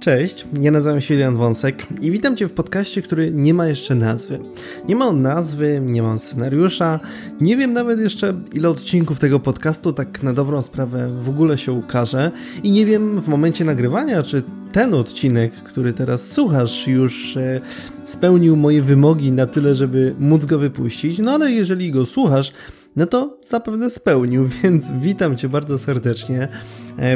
Cześć, ja nazywam się Julian Wąsek i witam Cię w podcaście, który nie ma jeszcze nazwy. Nie ma on nazwy, nie ma scenariusza, nie wiem nawet jeszcze ile odcinków tego podcastu tak na dobrą sprawę w ogóle się ukaże i nie wiem w momencie nagrywania, czy ten odcinek, który teraz słuchasz, już e, spełnił moje wymogi na tyle, żeby móc go wypuścić, no ale jeżeli go słuchasz, no to zapewne spełnił, więc witam Cię bardzo serdecznie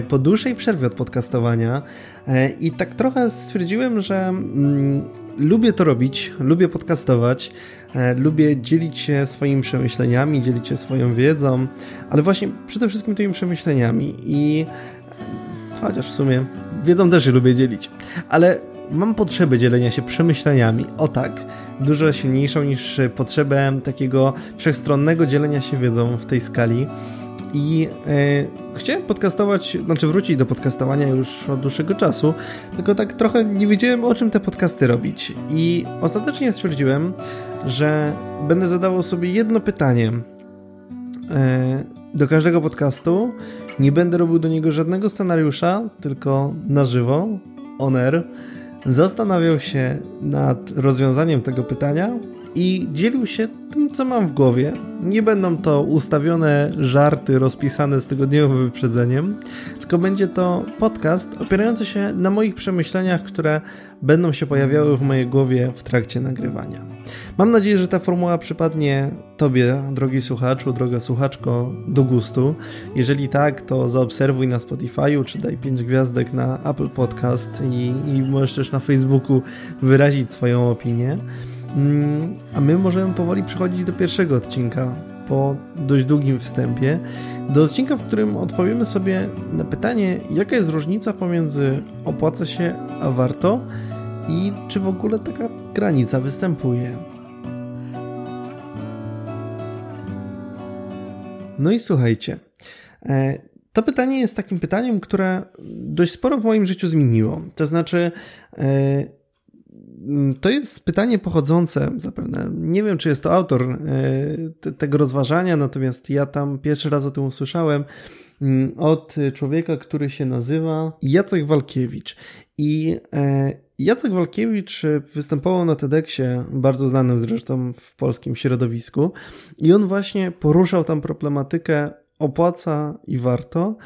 po dłuższej przerwie od podcastowania e, i tak trochę stwierdziłem, że mm, lubię to robić, lubię podcastować, e, lubię dzielić się swoimi przemyśleniami, dzielić się swoją wiedzą, ale właśnie przede wszystkim tymi przemyśleniami i chociaż w sumie wiedzą też lubię dzielić, ale mam potrzebę dzielenia się przemyśleniami, o tak, dużo silniejszą niż potrzebę takiego wszechstronnego dzielenia się wiedzą w tej skali. I e, chciałem podcastować, znaczy wrócić do podcastowania już od dłuższego czasu, tylko tak trochę nie wiedziałem o czym te podcasty robić. I ostatecznie stwierdziłem, że będę zadawał sobie jedno pytanie e, do każdego podcastu. Nie będę robił do niego żadnego scenariusza, tylko na żywo, on air zastanawiał się nad rozwiązaniem tego pytania i dzielił się tym, co mam w głowie. Nie będą to ustawione żarty rozpisane z tygodniowym wyprzedzeniem, tylko będzie to podcast opierający się na moich przemyśleniach, które będą się pojawiały w mojej głowie w trakcie nagrywania. Mam nadzieję, że ta formuła przypadnie Tobie, drogi słuchaczu, droga słuchaczko, do gustu. Jeżeli tak, to zaobserwuj na Spotify'u, czy daj 5 gwiazdek na Apple Podcast i, i możesz też na Facebooku wyrazić swoją opinię. Mm, a my możemy powoli przechodzić do pierwszego odcinka po dość długim wstępie. Do odcinka, w którym odpowiemy sobie na pytanie, jaka jest różnica pomiędzy opłaca się a warto i czy w ogóle taka granica występuje. No i słuchajcie, e, to pytanie jest takim pytaniem, które dość sporo w moim życiu zmieniło. To znaczy, e, to jest pytanie pochodzące zapewne. Nie wiem, czy jest to autor e, tego rozważania, natomiast ja tam pierwszy raz o tym usłyszałem mm, od człowieka, który się nazywa Jacek Walkiewicz. I Jacek Walkiewicz występował na TEDxie, bardzo znanym zresztą w polskim środowisku, i on właśnie poruszał tam problematykę opłaca i warto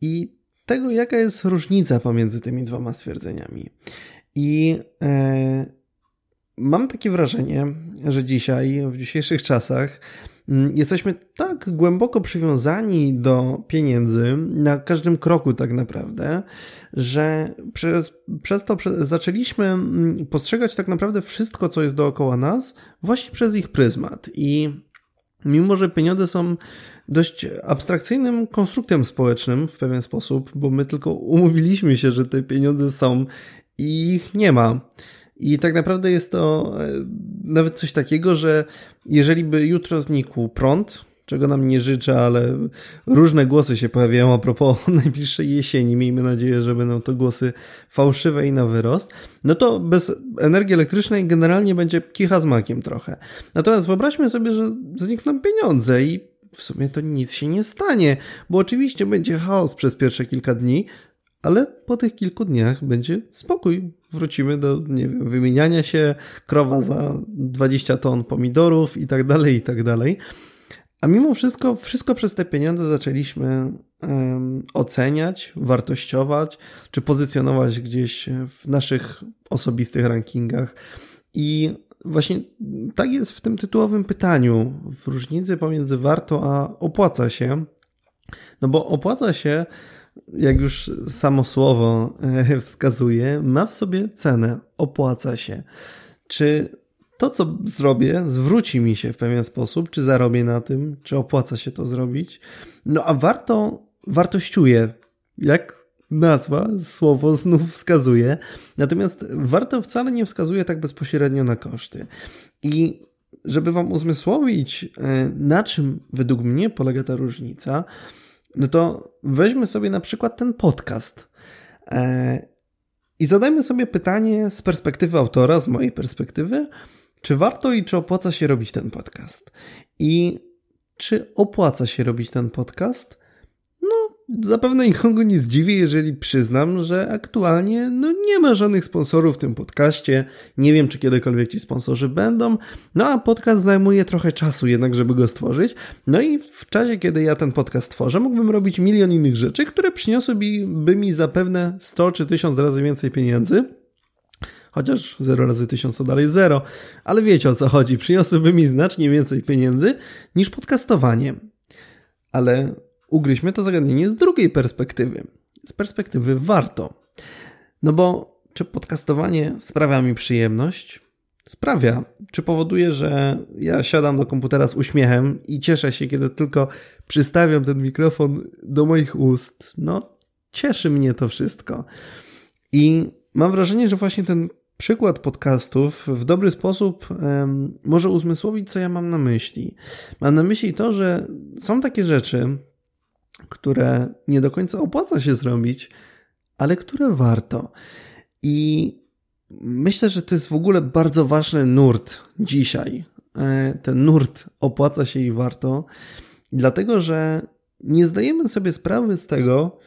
i tego, jaka jest różnica pomiędzy tymi dwoma stwierdzeniami. I e, mam takie wrażenie, że dzisiaj, w dzisiejszych czasach, Mm, jesteśmy tak głęboko przywiązani do pieniędzy na każdym kroku, tak naprawdę, że przez, przez to zaczęliśmy mm, postrzegać tak naprawdę wszystko, co jest dookoła nas, właśnie przez ich pryzmat. I mimo, że pieniądze są dość abstrakcyjnym konstruktem społecznym w pewien sposób, bo my tylko umówiliśmy się, że te pieniądze są i ich nie ma. I tak naprawdę jest to e, nawet coś takiego, że jeżeli by jutro znikł prąd, czego nam nie życzę, ale różne głosy się pojawiają a propos najbliższej jesieni. Miejmy nadzieję, że będą to głosy fałszywe i na wyrost. No to bez energii elektrycznej generalnie będzie kicha z makiem trochę. Natomiast wyobraźmy sobie, że znikną pieniądze i w sumie to nic się nie stanie, bo oczywiście będzie chaos przez pierwsze kilka dni, ale po tych kilku dniach będzie spokój. Wrócimy do, nie wiem, wymieniania się, krowa za 20 ton pomidorów i tak dalej, i tak dalej. A mimo wszystko, wszystko przez te pieniądze zaczęliśmy um, oceniać, wartościować, czy pozycjonować gdzieś w naszych osobistych rankingach. I właśnie tak jest w tym tytułowym pytaniu, w różnicy pomiędzy warto a opłaca się. No bo opłaca się jak już samo słowo e, wskazuje, ma w sobie cenę, opłaca się. Czy to, co zrobię, zwróci mi się w pewien sposób, czy zarobię na tym, czy opłaca się to zrobić? No a warto, wartościuje, jak nazwa, słowo znów wskazuje. Natomiast warto wcale nie wskazuje tak bezpośrednio na koszty. I żeby Wam uzmysłowić, e, na czym według mnie polega ta różnica, no to weźmy sobie na przykład ten podcast e, i zadajmy sobie pytanie z perspektywy autora, z mojej perspektywy, czy warto i czy opłaca się robić ten podcast? I czy opłaca się robić ten podcast? Zapewne nikogo nie zdziwi, jeżeli przyznam, że aktualnie no, nie ma żadnych sponsorów w tym podcaście. Nie wiem, czy kiedykolwiek ci sponsorzy będą. No a podcast zajmuje trochę czasu jednak, żeby go stworzyć. No i w czasie, kiedy ja ten podcast tworzę, mógłbym robić milion innych rzeczy, które przyniosłyby mi zapewne 100 czy 1000 razy więcej pieniędzy. Chociaż 0 razy 1000 to dalej 0, ale wiecie o co chodzi. Przyniosłyby mi znacznie więcej pieniędzy niż podcastowanie. Ale ugryźmy to zagadnienie z drugiej perspektywy. Z perspektywy warto. No bo czy podcastowanie sprawia mi przyjemność? Sprawia. Czy powoduje, że ja siadam do komputera z uśmiechem i cieszę się, kiedy tylko przystawiam ten mikrofon do moich ust? No, cieszy mnie to wszystko. I mam wrażenie, że właśnie ten przykład podcastów w dobry sposób um, może uzmysłowić, co ja mam na myśli. Mam na myśli to, że są takie rzeczy, które nie do końca opłaca się zrobić, ale które warto. I myślę, że to jest w ogóle bardzo ważny nurt dzisiaj. E, ten nurt opłaca się i warto, dlatego że nie zdajemy sobie sprawy z tego,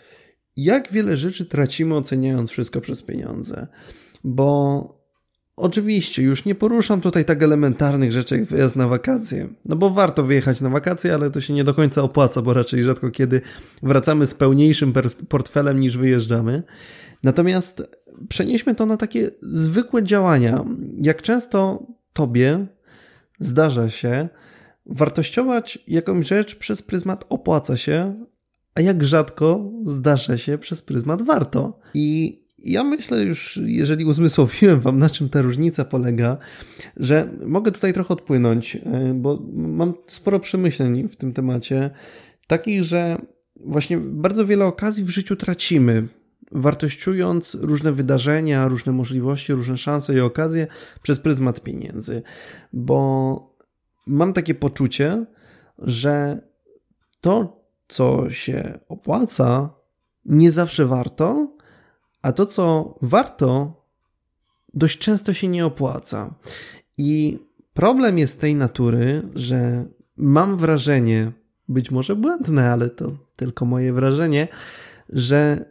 jak wiele rzeczy tracimy oceniając wszystko przez pieniądze. Bo Oczywiście, już nie poruszam tutaj tak elementarnych rzeczy jak wyjazd na wakacje. No bo warto wyjechać na wakacje, ale to się nie do końca opłaca, bo raczej rzadko kiedy wracamy z pełniejszym portfelem niż wyjeżdżamy. Natomiast przenieśmy to na takie zwykłe działania. Jak często tobie zdarza się wartościować jakąś rzecz przez pryzmat opłaca się, a jak rzadko zdarza się przez pryzmat warto. I ja myślę już, jeżeli uzmysłowiłem Wam, na czym ta różnica polega, że mogę tutaj trochę odpłynąć, e, bo mam sporo przemyśleń w tym temacie, takich, że właśnie bardzo wiele okazji w życiu tracimy, wartościując różne wydarzenia, różne możliwości, różne szanse i okazje przez pryzmat pieniędzy, bo mam takie poczucie, że to, co się opłaca, nie zawsze warto, a to, co warto, dość często się nie opłaca. I problem jest tej natury, że mam wrażenie, być może błędne, ale to tylko moje wrażenie, że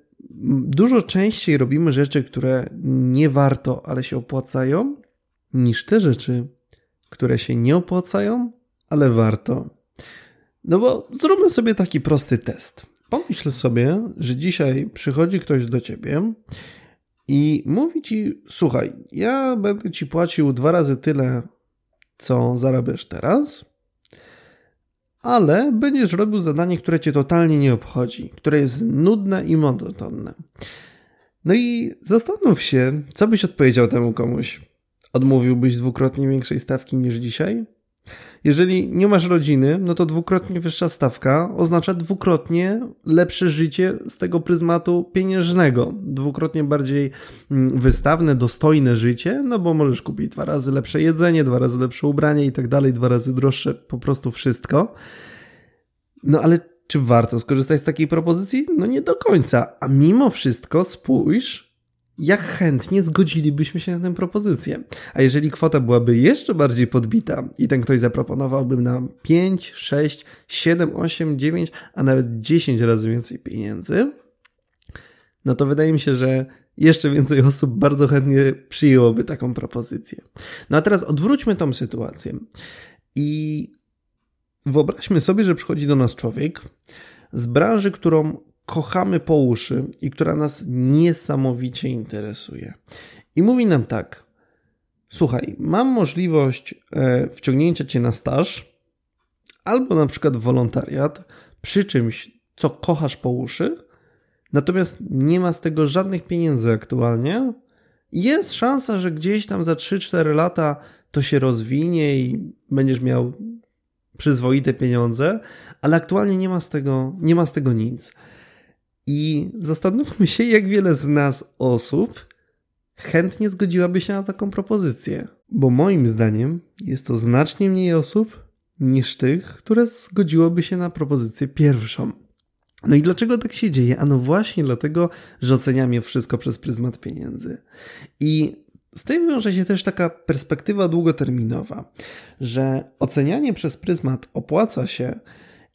dużo częściej robimy rzeczy, które nie warto, ale się opłacają, niż te rzeczy, które się nie opłacają, ale warto. No bo zróbmy sobie taki prosty test. Pomyśl sobie, że dzisiaj przychodzi ktoś do ciebie i mówi ci: Słuchaj, ja będę ci płacił dwa razy tyle, co zarabiasz teraz, ale będziesz robił zadanie, które cię totalnie nie obchodzi, które jest nudne i monotonne. No i zastanów się, co byś odpowiedział temu komuś. Odmówiłbyś dwukrotnie większej stawki niż dzisiaj? Jeżeli nie masz rodziny, no to dwukrotnie wyższa stawka oznacza dwukrotnie lepsze życie z tego pryzmatu pieniężnego. Dwukrotnie bardziej mm, wystawne, dostojne życie, no bo możesz kupić dwa razy lepsze jedzenie, dwa razy lepsze ubranie i tak dalej, dwa razy droższe, po prostu wszystko. No ale czy warto skorzystać z takiej propozycji? No nie do końca. A mimo wszystko spójrz, jak chętnie zgodzilibyśmy się na tę propozycję. A jeżeli kwota byłaby jeszcze bardziej podbita i ten ktoś zaproponowałby nam 5, 6, 7, 8, 9, a nawet 10 razy więcej pieniędzy, no to wydaje mi się, że jeszcze więcej osób bardzo chętnie przyjęłoby taką propozycję. No a teraz odwróćmy tą sytuację i wyobraźmy sobie, że przychodzi do nas człowiek z branży, którą kochamy po uszy i która nas niesamowicie interesuje. I mówi nam tak: Słuchaj, mam możliwość e, wciągnięcia cię na staż albo na przykład wolontariat przy czymś, co kochasz po uszy, natomiast nie ma z tego żadnych pieniędzy aktualnie. Jest szansa, że gdzieś tam za 3-4 lata to się rozwinie i będziesz miał przyzwoite pieniądze, ale aktualnie nie ma z tego, nie ma z tego nic. I zastanówmy się, jak wiele z nas osób chętnie zgodziłaby się na taką propozycję. Bo moim zdaniem jest to znacznie mniej osób niż tych, które zgodziłoby się na propozycję pierwszą. No i dlaczego tak się dzieje? Ano właśnie dlatego, że oceniamy wszystko przez pryzmat pieniędzy. I z tym wiąże się też taka perspektywa długoterminowa, że ocenianie przez pryzmat opłaca się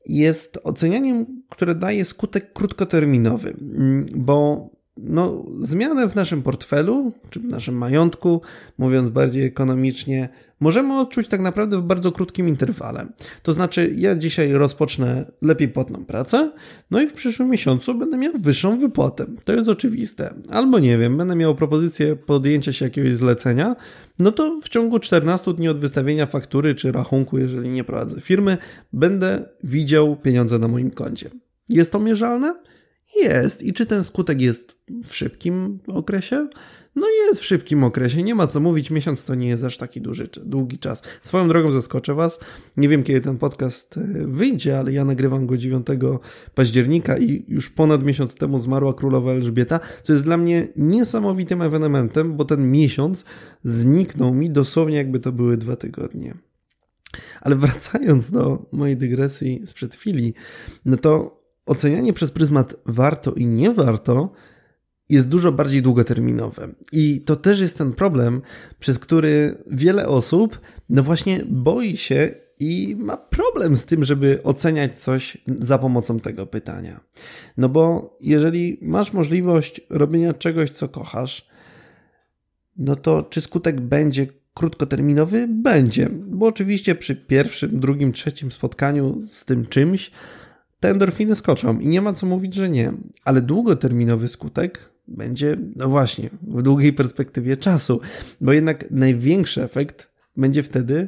jest ocenianiem, które daje skutek krótkoterminowy, mm, bo no, zmianę w naszym portfelu, czy w naszym majątku, mówiąc bardziej ekonomicznie, możemy odczuć tak naprawdę w bardzo krótkim interwale. To znaczy, ja dzisiaj rozpocznę lepiej płatną pracę, no i w przyszłym miesiącu będę miał wyższą wypłatę. To jest oczywiste. Albo nie wiem, będę miał propozycję podjęcia się jakiegoś zlecenia, no to w ciągu 14 dni od wystawienia faktury czy rachunku, jeżeli nie prowadzę firmy, będę widział pieniądze na moim koncie. Jest to mierzalne? Jest. I czy ten skutek jest w szybkim okresie? No jest w szybkim okresie, nie ma co mówić, miesiąc to nie jest aż taki duży, długi czas. Swoją drogą zaskoczę Was, nie wiem kiedy ten podcast e, wyjdzie, ale ja nagrywam go 9 października i już ponad miesiąc temu zmarła królowa Elżbieta, co jest dla mnie niesamowitym ewenementem, bo ten miesiąc zniknął mi dosłownie jakby to były dwa tygodnie. Ale wracając do mojej dygresji sprzed chwili, no to ocenianie przez pryzmat warto i nie warto jest dużo bardziej długoterminowe. I to też jest ten problem, przez który wiele osób, no właśnie, boi się i ma problem z tym, żeby oceniać coś za pomocą tego pytania. No bo jeżeli masz możliwość robienia czegoś, co kochasz, no to czy skutek będzie krótkoterminowy? Będzie, bo oczywiście przy pierwszym, drugim, trzecim spotkaniu z tym czymś te endorfiny skoczą i nie ma co mówić, że nie, ale długoterminowy skutek będzie, no właśnie, w długiej perspektywie czasu, bo jednak największy efekt będzie wtedy,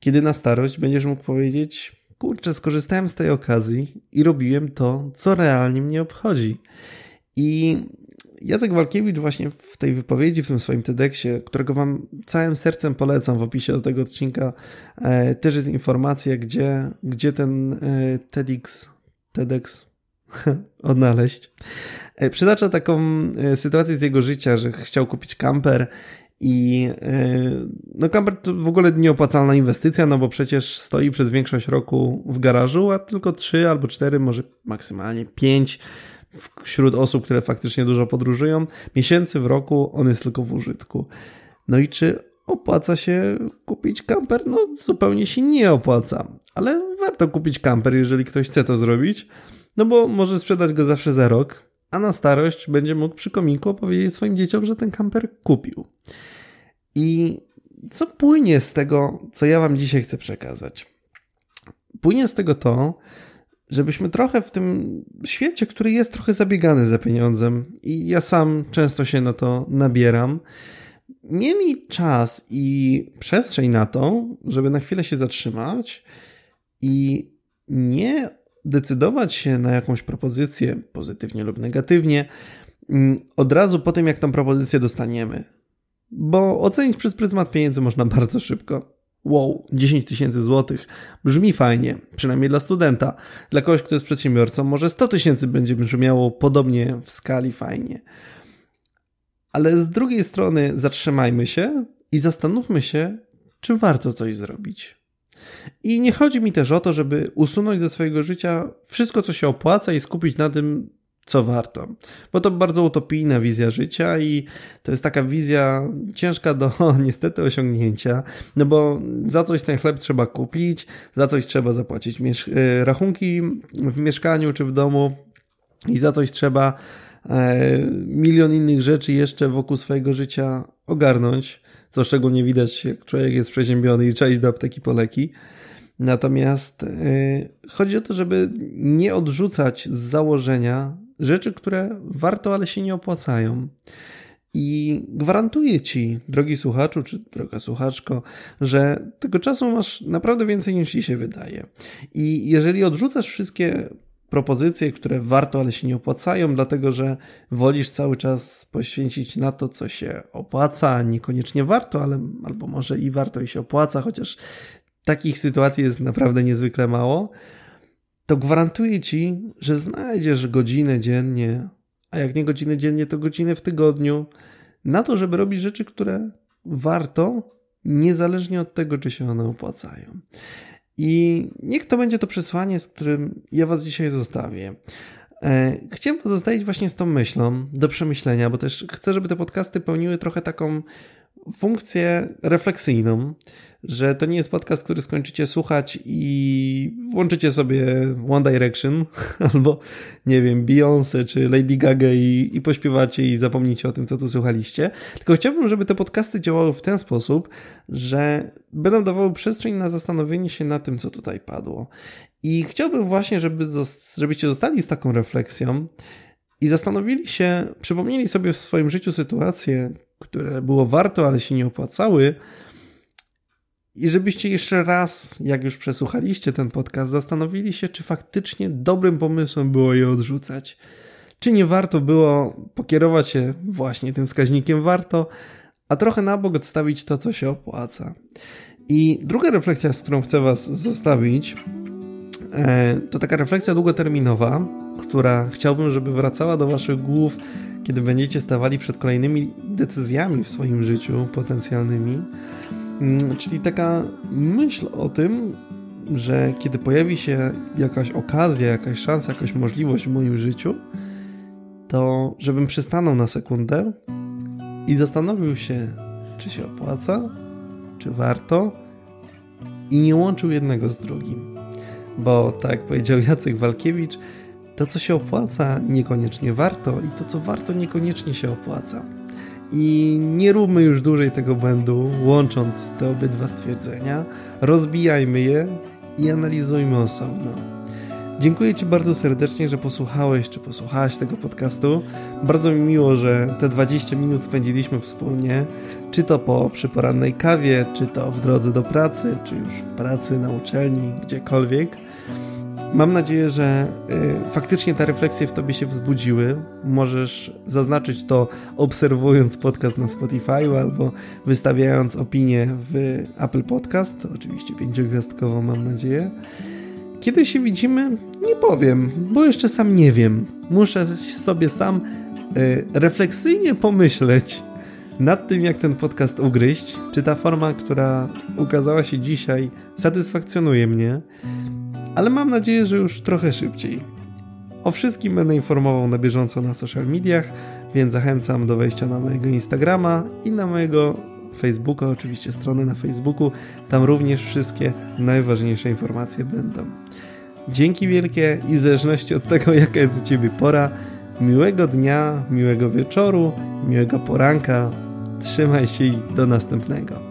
kiedy na starość będziesz mógł powiedzieć: Kurczę, skorzystałem z tej okazji i robiłem to, co realnie mnie obchodzi. I Jacek Walkiewicz właśnie w tej wypowiedzi, w tym swoim TEDxie, którego Wam całym sercem polecam w opisie do tego odcinka, e, też jest informacja, gdzie, gdzie ten e, TEDx, TEDx odnaleźć. E, przytacza taką e, sytuację z jego życia, że chciał kupić kamper i e, no kamper to w ogóle nieopłacalna inwestycja, no bo przecież stoi przez większość roku w garażu, a tylko 3 albo 4, może maksymalnie 5 wśród osób, które faktycznie dużo podróżują, miesięcy w roku on jest tylko w użytku. No i czy opłaca się kupić kamper? No zupełnie się nie opłaca, ale warto kupić kamper, jeżeli ktoś chce to zrobić, no bo może sprzedać go zawsze za rok, a na starość będzie mógł przy komiku opowiedzieć swoim dzieciom, że ten kamper kupił. I co płynie z tego, co ja Wam dzisiaj chcę przekazać? Płynie z tego to, żebyśmy trochę w tym świecie, który jest trochę zabiegany za pieniądzem, i ja sam często się na to nabieram, mieli czas i przestrzeń na to, żeby na chwilę się zatrzymać i nie decydować się na jakąś propozycję, pozytywnie lub negatywnie, mm, od razu po tym, jak tą propozycję dostaniemy. Bo ocenić przez pryzmat pieniędzy można bardzo szybko. Wow, 10 tysięcy złotych. Brzmi fajnie, przynajmniej dla studenta. Dla kogoś, kto jest przedsiębiorcą, może 100 tysięcy będzie brzmiało podobnie w skali fajnie. Ale z drugiej strony zatrzymajmy się i zastanówmy się, czy warto coś zrobić. I nie chodzi mi też o to, żeby usunąć ze swojego życia wszystko, co się opłaca i skupić na tym, co warto. Bo to bardzo utopijna wizja życia i to jest taka wizja ciężka do niestety osiągnięcia, no bo za coś ten chleb trzeba kupić, za coś trzeba zapłacić e, rachunki w mieszkaniu czy w domu i za coś trzeba milion innych rzeczy jeszcze wokół swojego życia ogarnąć co szczególnie widać, jak człowiek jest przeziębiony i trzeba iść do apteki po leki. Natomiast yy, chodzi o to, żeby nie odrzucać z założenia rzeczy, które warto, ale się nie opłacają. I gwarantuję ci, drogi słuchaczu, czy droga słuchaczko, że tego czasu masz naprawdę więcej niż ci się wydaje. I jeżeli odrzucasz wszystkie propozycje, które warto, ale się nie opłacają, dlatego że wolisz cały czas poświęcić na to, co się opłaca, niekoniecznie warto, ale albo może i warto i się opłaca, chociaż takich sytuacji jest naprawdę niezwykle mało, to gwarantuję ci, że znajdziesz godzinę dziennie, a jak nie godzinę dziennie, to godzinę w tygodniu, na to, żeby robić rzeczy, które warto, niezależnie od tego, czy się one opłacają. I niech to będzie to przesłanie, z którym ja Was dzisiaj zostawię. E, chciałem pozostawić właśnie z tą myślą do przemyślenia, bo też chcę, żeby te podcasty pełniły trochę taką funkcję refleksyjną, że to nie jest podcast, który skończycie słuchać i włączycie sobie One Direction albo, nie wiem, Beyoncé czy Lady Gaga i, i pośpiewacie i zapomnicie o tym, co tu słuchaliście. Tylko chciałbym, żeby te podcasty działały w ten sposób, że będą dawały przestrzeń na zastanowienie się na tym, co tutaj padło. I chciałbym właśnie, żeby, żebyście zostali z taką refleksją i zastanowili się, przypomnieli sobie w swoim życiu sytuacje, które było warto, ale się nie opłacały. I żebyście jeszcze raz, jak już przesłuchaliście ten podcast, zastanowili się, czy faktycznie dobrym pomysłem było je odrzucać. Czy nie warto było pokierować się właśnie tym wskaźnikiem warto, a trochę na bok odstawić to, co się opłaca. I druga refleksja, z którą chcę Was zostawić, e, to taka refleksja długoterminowa, która chciałbym, żeby wracała do Waszych głów, kiedy będziecie stawali przed kolejnymi decyzjami w swoim życiu potencjalnymi. Mm, czyli taka myśl o tym, że kiedy pojawi się jakaś okazja, jakaś szansa, jakaś możliwość w moim życiu, to żebym przystanął na sekundę i zastanowił się, czy się opłaca, czy warto, i nie łączył jednego z drugim. Bo tak jak powiedział Jacek Walkiewicz, to co się opłaca niekoniecznie warto i to co warto niekoniecznie się opłaca. I nie róbmy już dłużej tego błędu, łącząc te obydwa stwierdzenia, rozbijajmy je i analizujmy osobno. Dziękuję Ci bardzo serdecznie, że posłuchałeś czy posłuchałaś tego podcastu. Bardzo mi miło, że te 20 minut spędziliśmy wspólnie, czy to po przyporannej kawie, czy to w drodze do pracy, czy już w pracy, na uczelni, gdziekolwiek. Mam nadzieję, że y, faktycznie te refleksje w tobie się wzbudziły. Możesz zaznaczyć to obserwując podcast na Spotify albo wystawiając opinię w Apple Podcast, oczywiście pięciogwiazdkowo mam nadzieję. Kiedy się widzimy, nie powiem, bo jeszcze sam nie wiem. Muszę sobie sam y, refleksyjnie pomyśleć nad tym, jak ten podcast ugryźć. Czy ta forma, która ukazała się dzisiaj, satysfakcjonuje mnie ale mam nadzieję, że już trochę szybciej. O wszystkim będę informował na bieżąco na social mediach, więc zachęcam do wejścia na mojego Instagrama i na mojego Facebooka, oczywiście strony na Facebooku. Tam również wszystkie najważniejsze informacje będą. Dzięki wielkie i w zależności od tego, jaka jest u Ciebie pora, miłego dnia, miłego wieczoru, miłego poranka. Trzymaj się i do następnego.